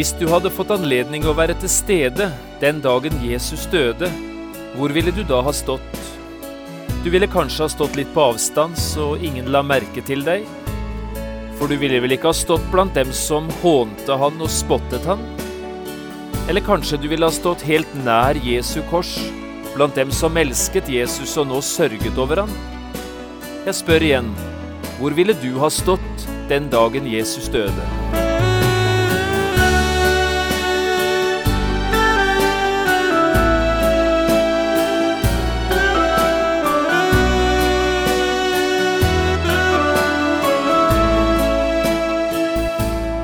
Hvis du hadde fått anledning å være til stede den dagen Jesus døde, hvor ville du da ha stått? Du ville kanskje ha stått litt på avstand så ingen la merke til deg? For du ville vel ikke ha stått blant dem som hånte han og spottet han? Eller kanskje du ville ha stått helt nær Jesu kors, blant dem som elsket Jesus og nå sørget over han? Jeg spør igjen, hvor ville du ha stått den dagen Jesus døde?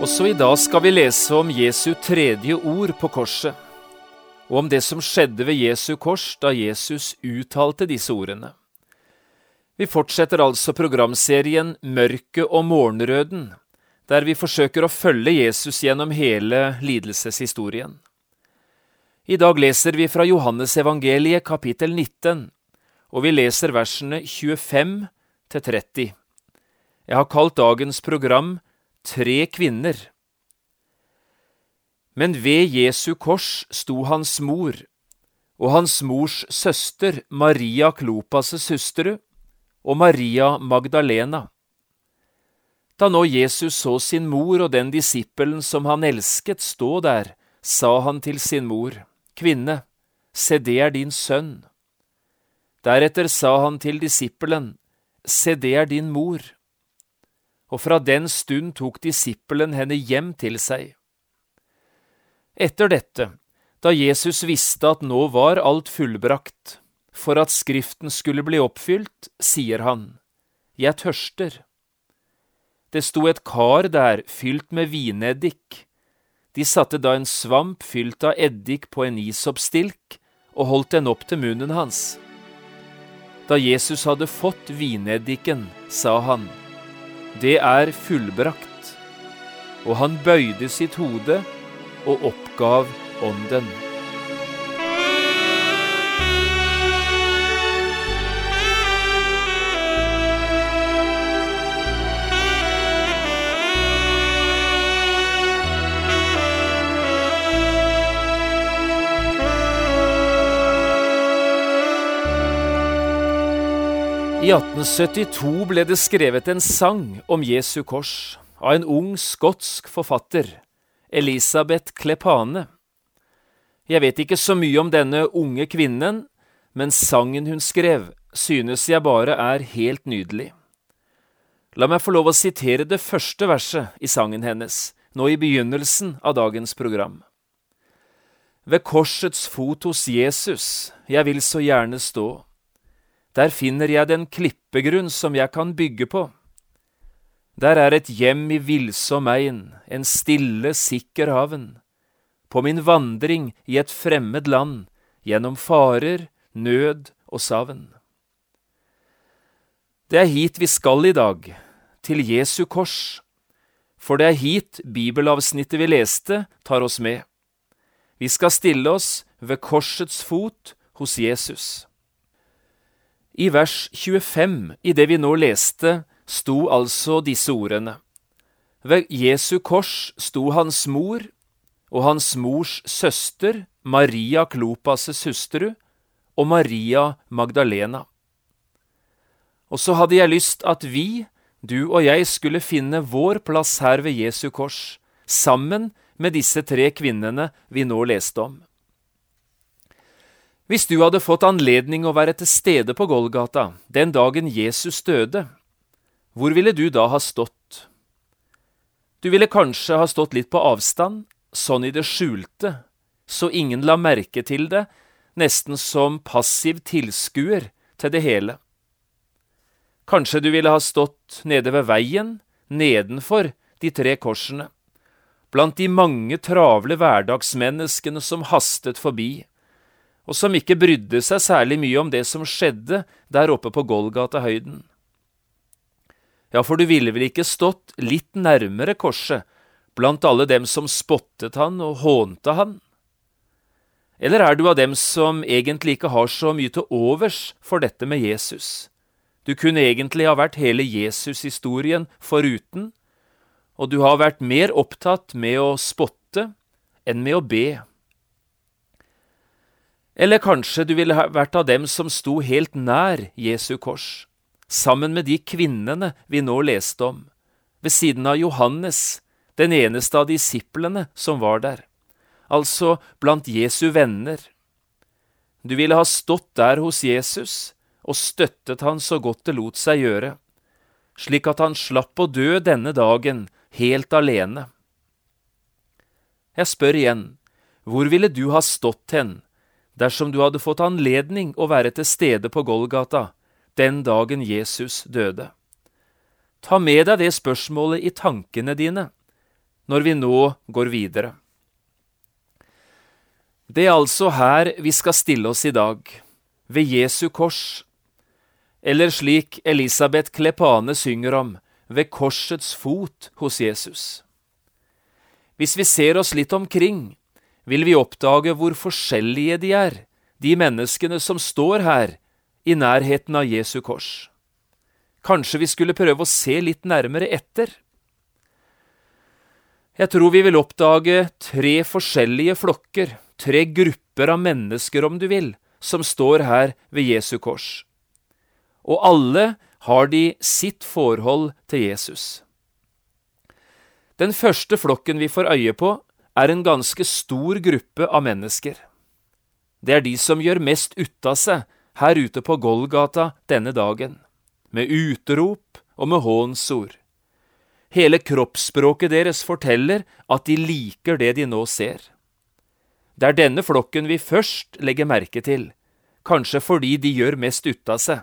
Også i dag skal vi lese om Jesu tredje ord på korset, og om det som skjedde ved Jesu kors da Jesus uttalte disse ordene. Vi fortsetter altså programserien Mørket og morgenrøden, der vi forsøker å følge Jesus gjennom hele lidelseshistorien. I dag leser vi fra Johannesevangeliet kapittel 19, og vi leser versene 25 til 30. Jeg har kalt dagens program tre kvinner. Men ved Jesu kors sto hans mor og hans mors søster Maria Klopas' hustru og Maria Magdalena. Da nå Jesus så sin mor og den disippelen som han elsket stå der, sa han til sin mor, Kvinne, se det er din sønn. Deretter sa han til disippelen, Se det er din mor og fra den stund tok disippelen henne hjem til seg. Etter dette, da Jesus visste at nå var alt fullbrakt, for at Skriften skulle bli oppfylt, sier han, Jeg tørster. Det sto et kar der fylt med vineddik. De satte da en svamp fylt av eddik på en isoppstilk og holdt den opp til munnen hans. Da Jesus hadde fått vineddiken, sa han, det er fullbrakt. Og han bøyde sitt hode og oppgav ånden. I 1872 ble det skrevet en sang om Jesu kors av en ung skotsk forfatter, Elisabeth Klepane. Jeg vet ikke så mye om denne unge kvinnen, men sangen hun skrev, synes jeg bare er helt nydelig. La meg få lov å sitere det første verset i sangen hennes, nå i begynnelsen av dagens program. Ved korsets fot hos Jesus, jeg vil så gjerne stå der finner jeg den klippegrunn som jeg kan bygge på. Der er et hjem i villsom ein, en stille, sikker havn. På min vandring i et fremmed land, gjennom farer, nød og savn. Det er hit vi skal i dag, til Jesu kors, for det er hit bibelavsnittet vi leste, tar oss med. Vi skal stille oss ved korsets fot hos Jesus. I vers 25 i det vi nå leste, sto altså disse ordene. Ved Jesu kors sto hans mor og hans mors søster, Maria Klopas' hustru, og Maria Magdalena. Og så hadde jeg lyst at vi, du og jeg, skulle finne vår plass her ved Jesu kors, sammen med disse tre kvinnene vi nå leste om. Hvis du hadde fått anledning å være til stede på Golgata den dagen Jesus døde, hvor ville du da ha stått? Du ville kanskje ha stått litt på avstand, sånn i det skjulte, så ingen la merke til det, nesten som passiv tilskuer til det hele. Kanskje du ville ha stått nede ved veien, nedenfor de tre korsene, blant de mange travle hverdagsmenneskene som hastet forbi, og som ikke brydde seg særlig mye om det som skjedde der oppe på Golgata-høyden. Ja, for du ville vel ikke stått litt nærmere korset blant alle dem som spottet han og hånte han? Eller er du av dem som egentlig ikke har så mye til overs for dette med Jesus? Du kunne egentlig ha vært hele Jesus-historien foruten, og du har vært mer opptatt med å spotte enn med å be. Eller kanskje du ville vært av dem som sto helt nær Jesu kors, sammen med de kvinnene vi nå leste om, ved siden av Johannes, den eneste av disiplene som var der, altså blant Jesu venner. Du ville ha stått der hos Jesus og støttet han så godt det lot seg gjøre, slik at han slapp å dø denne dagen helt alene. Jeg spør igjen, hvor ville du ha stått hen dersom du hadde fått anledning å være til stede på Golgata den dagen Jesus døde? Ta med deg det spørsmålet i tankene dine når vi nå går videre. Det er altså her vi skal stille oss i dag, ved Jesu kors, eller slik Elisabeth Klepane synger om, ved korsets fot hos Jesus. Hvis vi ser oss litt omkring, vil vi oppdage hvor forskjellige de er, de menneskene som står her i nærheten av Jesu kors. Kanskje vi skulle prøve å se litt nærmere etter? Jeg tror vi vil oppdage tre forskjellige flokker, tre grupper av mennesker, om du vil, som står her ved Jesu kors. Og alle har de sitt forhold til Jesus. Den første flokken vi får øye på, er en ganske stor gruppe av mennesker. Det er de som gjør mest ut av seg her ute på Golgata denne dagen, med utrop og med hånsord. Hele kroppsspråket deres forteller at de liker det de nå ser. Det er denne flokken vi først legger merke til, kanskje fordi de gjør mest ut av seg.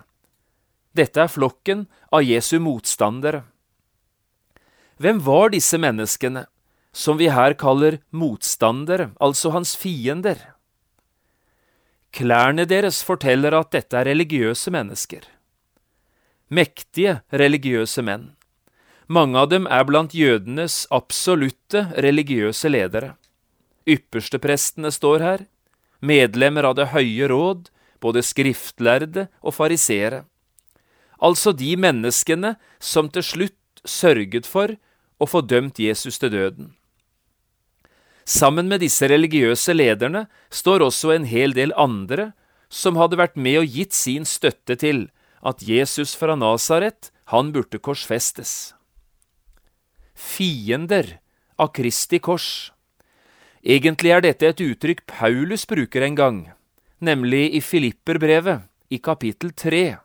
Dette er flokken av Jesu motstandere. Hvem var disse menneskene, som vi her kaller motstandere, altså hans fiender? Klærne deres forteller at dette er religiøse mennesker. Mektige religiøse menn. Mange av dem er blant jødenes absolutte religiøse ledere. Yppersteprestene står her, medlemmer av Det høye råd, både skriftlærde og fariseere altså de menneskene som til slutt sørget for å få dømt Jesus til døden. Sammen med disse religiøse lederne står også en hel del andre som hadde vært med og gitt sin støtte til at Jesus fra Nasaret, han burde korsfestes. Fiender av Kristi kors. Egentlig er dette et uttrykk Paulus bruker en gang, nemlig i Filipperbrevet, i kapittel tre.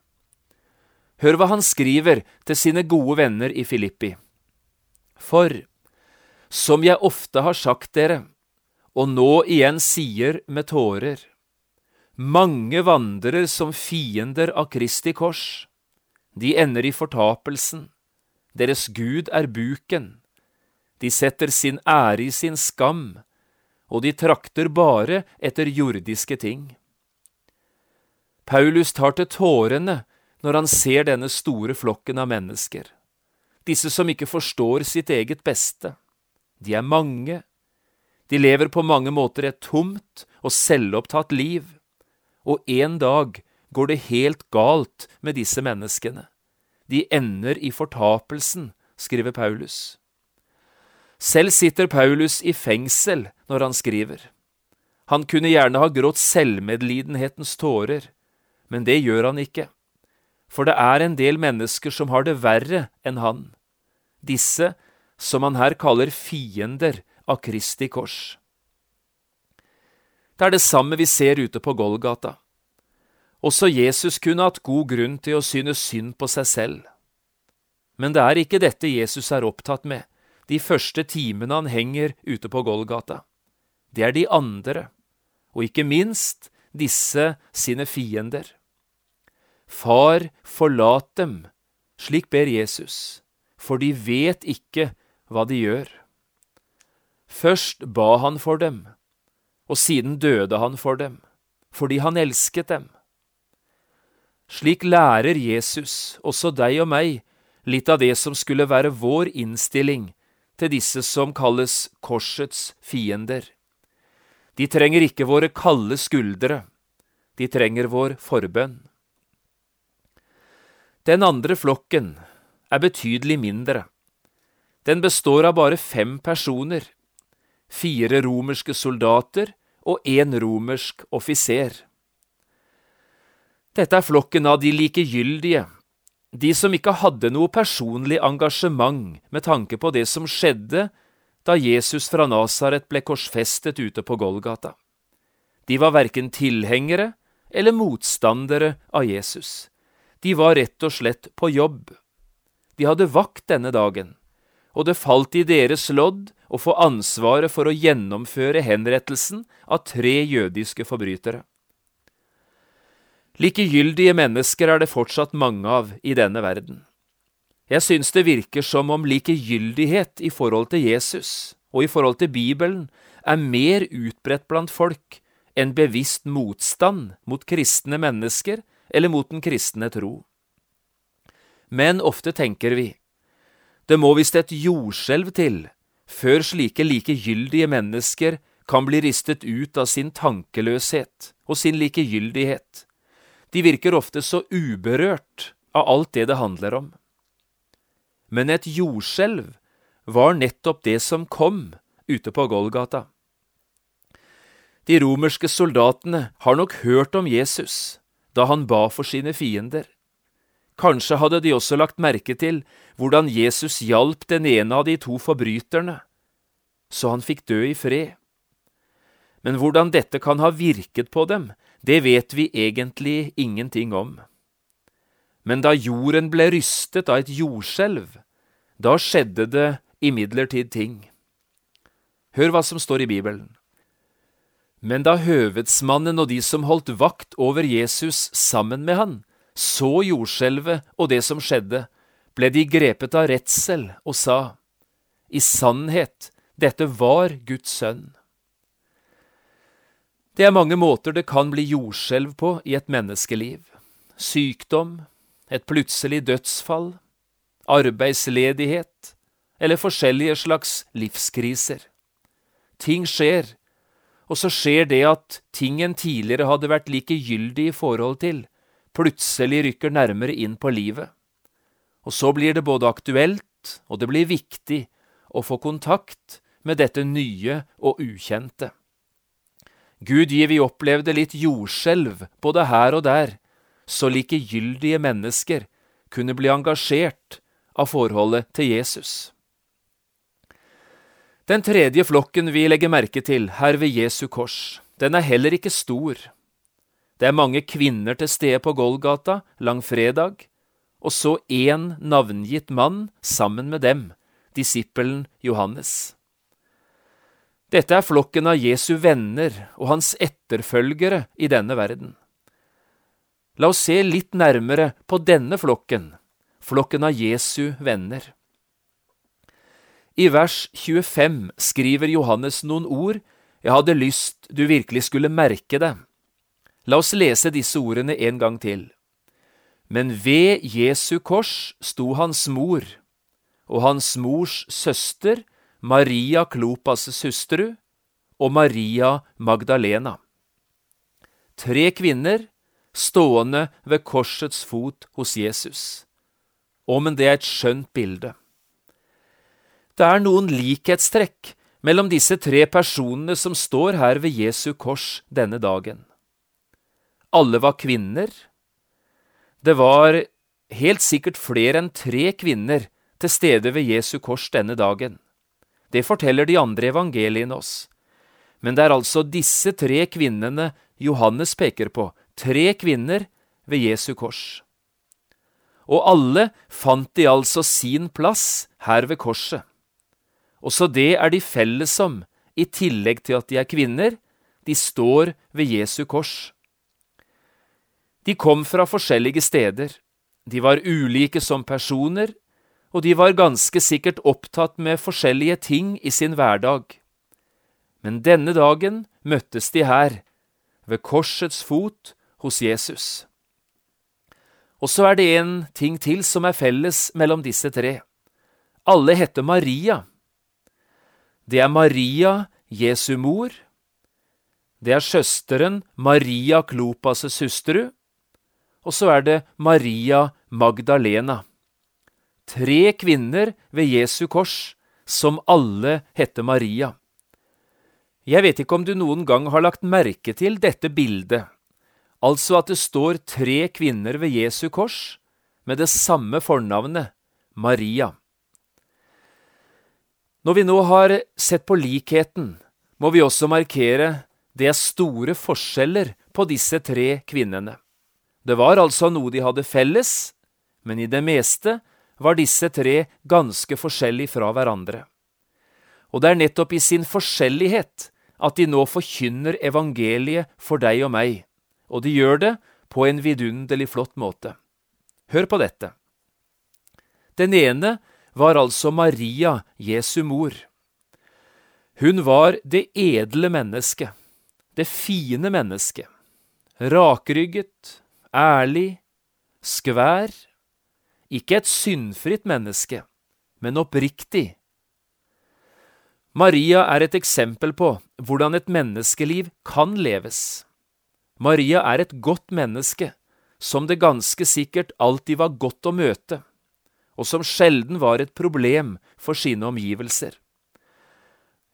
Hør hva han skriver til sine gode venner i Filippi. For, som jeg ofte har sagt dere, og nå igjen sier med tårer, mange vandrer som fiender av Kristi kors. De ender i fortapelsen. Deres Gud er buken. De setter sin ære i sin skam, og de trakter bare etter jordiske ting. Paulus tar til tårene når han ser denne store flokken av mennesker, disse som ikke forstår sitt eget beste. De er mange, de lever på mange måter et tomt og selvopptatt liv, og en dag går det helt galt med disse menneskene. De ender i fortapelsen, skriver Paulus. Selv sitter Paulus i fengsel når han skriver. Han kunne gjerne ha grått selvmedlidenhetens tårer, men det gjør han ikke for det er en del mennesker som har det verre enn han, disse som han her kaller fiender av Kristi kors. Det er det samme vi ser ute på Golgata. Også Jesus kunne hatt god grunn til å synes synd på seg selv. Men det er ikke dette Jesus er opptatt med de første timene han henger ute på Golgata. Det er de andre, og ikke minst disse sine fiender. Far, forlat dem, slik ber Jesus. for de vet ikke hva de gjør. Først ba han for dem, og siden døde han for dem, fordi han elsket dem. Slik lærer Jesus også deg og meg litt av det som skulle være vår innstilling til disse som kalles korsets fiender. De trenger ikke våre kalde skuldre, de trenger vår forbønn. Den andre flokken er betydelig mindre. Den består av bare fem personer, fire romerske soldater og én romersk offiser. Dette er flokken av de likegyldige, de som ikke hadde noe personlig engasjement med tanke på det som skjedde da Jesus fra Nasaret ble korsfestet ute på Golgata. De var verken tilhengere eller motstandere av Jesus. De var rett og slett på jobb. De hadde vakt denne dagen, og det falt i deres lodd å få ansvaret for å gjennomføre henrettelsen av tre jødiske forbrytere. Likegyldige mennesker er det fortsatt mange av i denne verden. Jeg syns det virker som om likegyldighet i forhold til Jesus og i forhold til Bibelen er mer utbredt blant folk enn bevisst motstand mot kristne mennesker eller mot den kristne tro. Men ofte tenker vi, det må visst et jordskjelv til før slike likegyldige mennesker kan bli ristet ut av sin tankeløshet og sin likegyldighet de virker ofte så uberørt av alt det det handler om. Men et jordskjelv var nettopp det som kom ute på Golgata. De romerske soldatene har nok hørt om Jesus da han ba for sine fiender. Kanskje hadde de også lagt merke til hvordan Jesus hjalp den ene av de to forbryterne, så han fikk dø i fred. Men hvordan dette kan ha virket på dem, det vet vi egentlig ingenting om. Men da jorden ble rystet av et jordskjelv, da skjedde det imidlertid ting. Hør hva som står i Bibelen. Men da høvedsmannen og de som holdt vakt over Jesus sammen med han, så jordskjelvet og det som skjedde, ble de grepet av redsel og sa, I sannhet, dette var Guds sønn. Det er mange måter det kan bli jordskjelv på i et menneskeliv. Sykdom, et plutselig dødsfall, arbeidsledighet eller forskjellige slags livskriser. Ting skjer, og så skjer det at ting en tidligere hadde vært likegyldig i forhold til, plutselig rykker nærmere inn på livet. Og så blir det både aktuelt og det blir viktig å få kontakt med dette nye og ukjente. Gud gi vi opplevde litt jordskjelv både her og der, så likegyldige mennesker kunne bli engasjert av forholdet til Jesus. Den tredje flokken vi legger merke til her ved Jesu kors, den er heller ikke stor. Det er mange kvinner til stede på Golgata langfredag, og så én navngitt mann sammen med dem, disippelen Johannes. Dette er flokken av Jesu venner og hans etterfølgere i denne verden. La oss se litt nærmere på denne flokken, flokken av Jesu venner. I vers 25 skriver Johannes noen ord jeg hadde lyst du virkelig skulle merke det. La oss lese disse ordene en gang til. Men ved Jesu kors sto hans mor, og hans mors søster Maria Klopas hustru og Maria Magdalena. Tre kvinner stående ved korsets fot hos Jesus. Å, men det er et skjønt bilde. Det er noen likhetstrekk mellom disse tre personene som står her ved Jesu kors denne dagen. Alle var kvinner. Det var helt sikkert flere enn tre kvinner til stede ved Jesu kors denne dagen. Det forteller de andre evangeliene oss. Men det er altså disse tre kvinnene Johannes peker på, tre kvinner ved Jesu kors. Og alle fant de altså sin plass her ved korset. Også det er de felles om, i tillegg til at de er kvinner, de står ved Jesu kors. De kom fra forskjellige steder, de var ulike som personer, og de var ganske sikkert opptatt med forskjellige ting i sin hverdag. Men denne dagen møttes de her, ved korsets fot hos Jesus. Og så er det en ting til som er felles mellom disse tre. Alle heter Maria. Det er Maria, Jesu mor. Det er søsteren Maria Klopas' hustru. Og så er det Maria Magdalena. Tre kvinner ved Jesu kors, som alle heter Maria. Jeg vet ikke om du noen gang har lagt merke til dette bildet, altså at det står tre kvinner ved Jesu kors med det samme fornavnet, Maria. Når vi nå har sett på likheten, må vi også markere det er store forskjeller på disse tre kvinnene. Det var altså noe de hadde felles, men i det meste var disse tre ganske forskjellige fra hverandre. Og det er nettopp i sin forskjellighet at de nå forkynner evangeliet for deg og meg, og de gjør det på en vidunderlig flott måte. Hør på dette. Den ene var altså Maria, Jesu mor. Hun var det edle mennesket, det fine mennesket, rakrygget, ærlig, skvær, ikke et syndfritt menneske, men oppriktig. Maria er et eksempel på hvordan et menneskeliv kan leves. Maria er et godt menneske, som det ganske sikkert alltid var godt å møte, og som sjelden var et problem for sine omgivelser.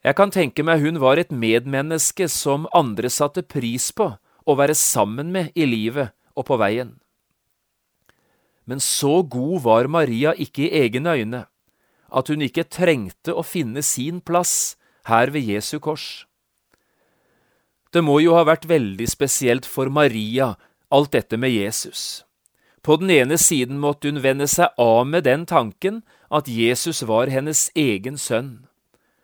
Jeg kan tenke meg hun var et medmenneske som andre satte pris på å være sammen med i livet og på veien. Men så god var Maria ikke i egne øyne at hun ikke trengte å finne sin plass her ved Jesu kors. Det må jo ha vært veldig spesielt for Maria, alt dette med Jesus. På den ene siden måtte hun vende seg av med den tanken at Jesus var hennes egen sønn,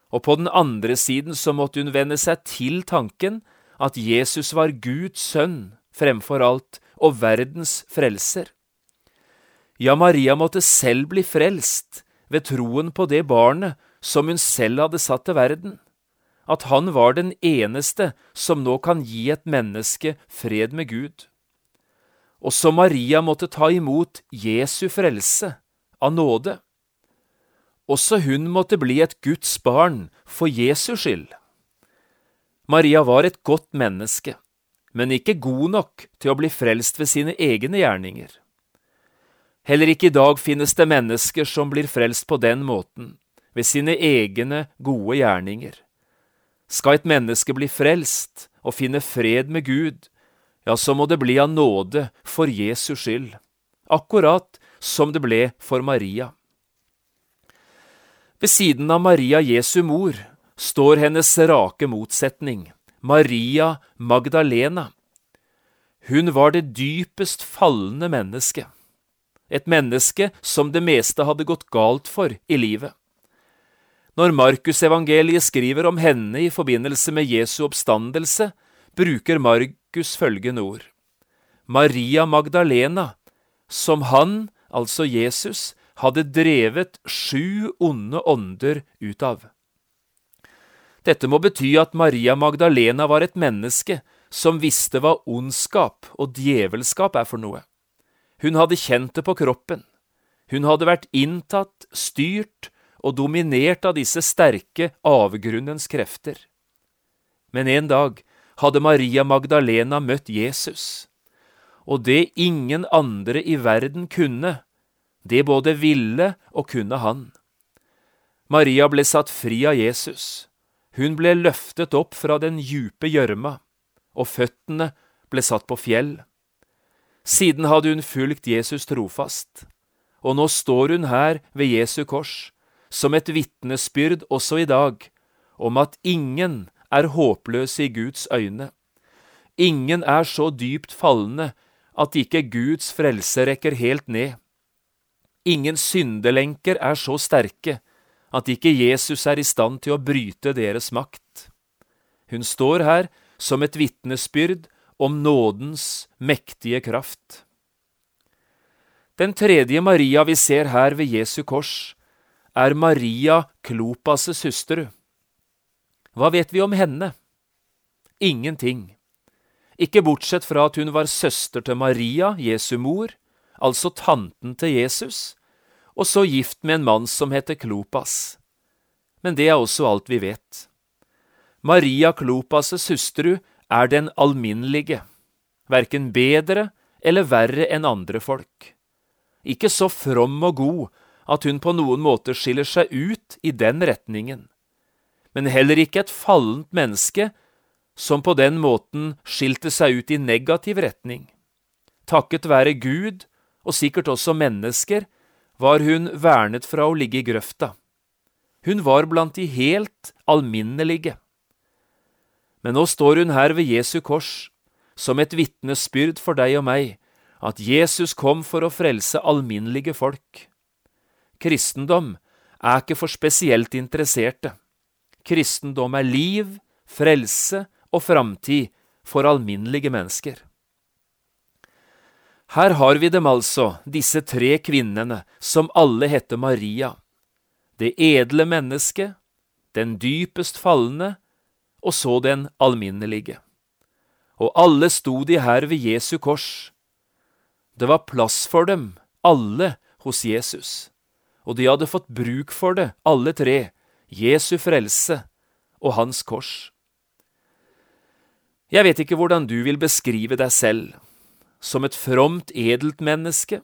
og på den andre siden så måtte hun vende seg til tanken at Jesus var Guds sønn fremfor alt og verdens frelser. Ja, Maria måtte selv bli frelst ved troen på det barnet som hun selv hadde satt til verden, at han var den eneste som nå kan gi et menneske fred med Gud. Også Maria måtte ta imot Jesu frelse av nåde. Også hun måtte bli et Guds barn for Jesus skyld. Maria var et godt menneske, men ikke god nok til å bli frelst ved sine egne gjerninger. Heller ikke i dag finnes det mennesker som blir frelst på den måten, ved sine egne gode gjerninger. Skal et menneske bli frelst og finne fred med Gud, ja, så må det bli av nåde for Jesus skyld, akkurat som det ble for Maria. Ved siden av Maria Jesu mor står hennes rake motsetning, Maria Magdalena. Hun var det dypest fallende mennesket et menneske som det meste hadde gått galt for i livet. Når Markusevangeliet skriver om henne i forbindelse med Jesu oppstandelse, bruker Markus følgende ord. Maria Magdalena, som han, altså Jesus, hadde drevet sju onde ånder ut av. Dette må bety at Maria Magdalena var et menneske som visste hva ondskap og djevelskap er for noe. Hun hadde kjent det på kroppen. Hun hadde vært inntatt, styrt og dominert av disse sterke avgrunnens krefter. Men en dag hadde Maria Magdalena møtt Jesus, og det ingen andre i verden kunne, det både ville og kunne han. Maria ble satt fri av Jesus. Hun ble løftet opp fra den djupe gjørma, og føttene ble satt på fjell. Siden hadde hun fulgt Jesus trofast, og nå står hun her ved Jesu kors, som et vitnesbyrd også i dag, om at ingen er håpløse i Guds øyne. Ingen er så dypt falne at ikke Guds frelse rekker helt ned. Ingen syndelenker er så sterke at ikke Jesus er i stand til å bryte deres makt. Hun står her som et vitnesbyrd om nådens mektige kraft. Den tredje Maria vi ser her ved Jesu kors, er Maria Klopas' søster. Hva vet vi om henne? Ingenting. Ikke bortsett fra at hun var søster til Maria, Jesu mor, altså tanten til Jesus, og så gift med en mann som heter Klopas. Men det er også alt vi vet. Maria Klopas' hustru er den alminnelige, verken bedre eller verre enn andre folk. Ikke så from og god at hun på noen måte skiller seg ut i den retningen, men heller ikke et fallent menneske som på den måten skilte seg ut i negativ retning. Takket være Gud, og sikkert også mennesker, var hun vernet fra å ligge i grøfta. Hun var blant de helt alminnelige. Men nå står hun her ved Jesu kors, som et vitnesbyrd for deg og meg, at Jesus kom for å frelse alminnelige folk. Kristendom er ikke for spesielt interesserte. Kristendom er liv, frelse og framtid for alminnelige mennesker. Her har vi dem altså, disse tre kvinnene, som alle heter Maria. Det edle mennesket, den dypest falne, og så den alminnelige. Og alle sto de her ved Jesu kors. Det var plass for dem, alle, hos Jesus, og de hadde fått bruk for det, alle tre, Jesu frelse og hans kors. Jeg vet ikke hvordan du vil beskrive deg selv, som et fromt, edelt menneske,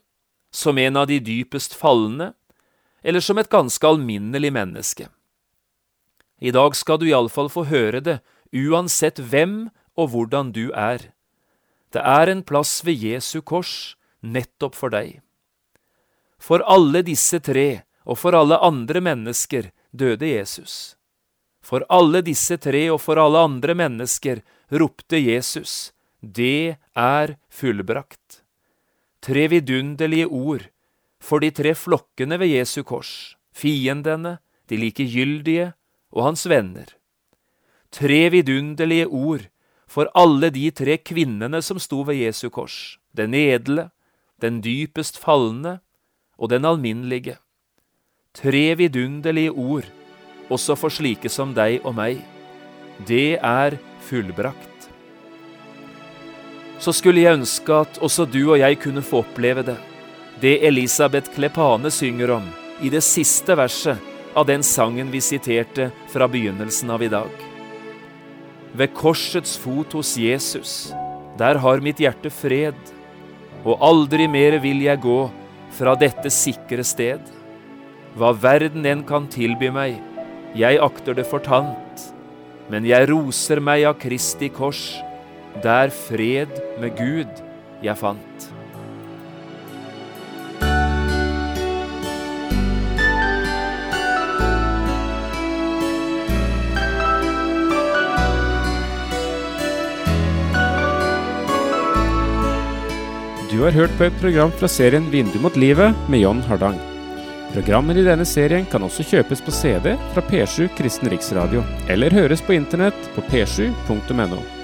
som en av de dypest falne, eller som et ganske alminnelig menneske. I dag skal du iallfall få høre det, uansett hvem og hvordan du er. Det er en plass ved Jesu kors nettopp for deg. For alle disse tre, og for alle andre mennesker, døde Jesus. For alle disse tre og for alle andre mennesker ropte Jesus, Det er fullbrakt. Tre vidunderlige ord for de tre flokkene ved Jesu kors, fiendene, de likegyldige og hans venner. Tre vidunderlige ord for alle de tre kvinnene som sto ved Jesu kors, den edle, den dypest falne og den alminnelige. Tre vidunderlige ord også for slike som deg og meg. Det er fullbrakt. Så skulle jeg ønske at også du og jeg kunne få oppleve det, det Elisabeth Klepane synger om i det siste verset av den sangen vi siterte fra begynnelsen av i dag. Ved korsets fot hos Jesus, der har mitt hjerte fred, og aldri mer vil jeg gå fra dette sikre sted. Hva verden enn kan tilby meg, jeg akter det for tant, men jeg roser meg av Kristi kors, der fred med Gud jeg fant. Du har hørt på et program fra serien Vindu mot livet med John Hardang. Programmer i denne serien kan også kjøpes på CD fra P7 Kristen Riksradio, eller høres på internett på p7.no.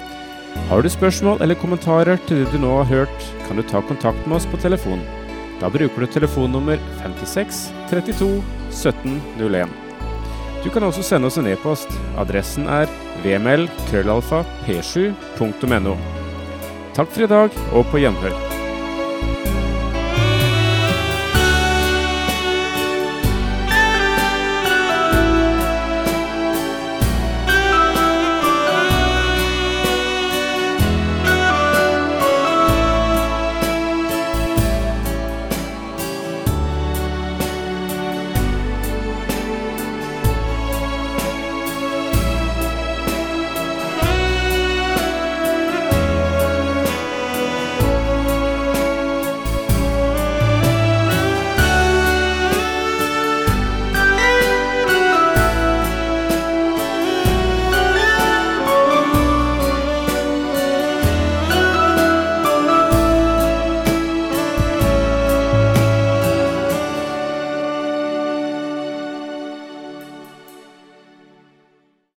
Har du spørsmål eller kommentarer til det du nå har hørt, kan du ta kontakt med oss på telefon. Da bruker du telefonnummer 56 32 17 01. Du kan også sende oss en e-post. Adressen er vml.krøllalfa.p7.no. Takk for i dag, og på gjenhør.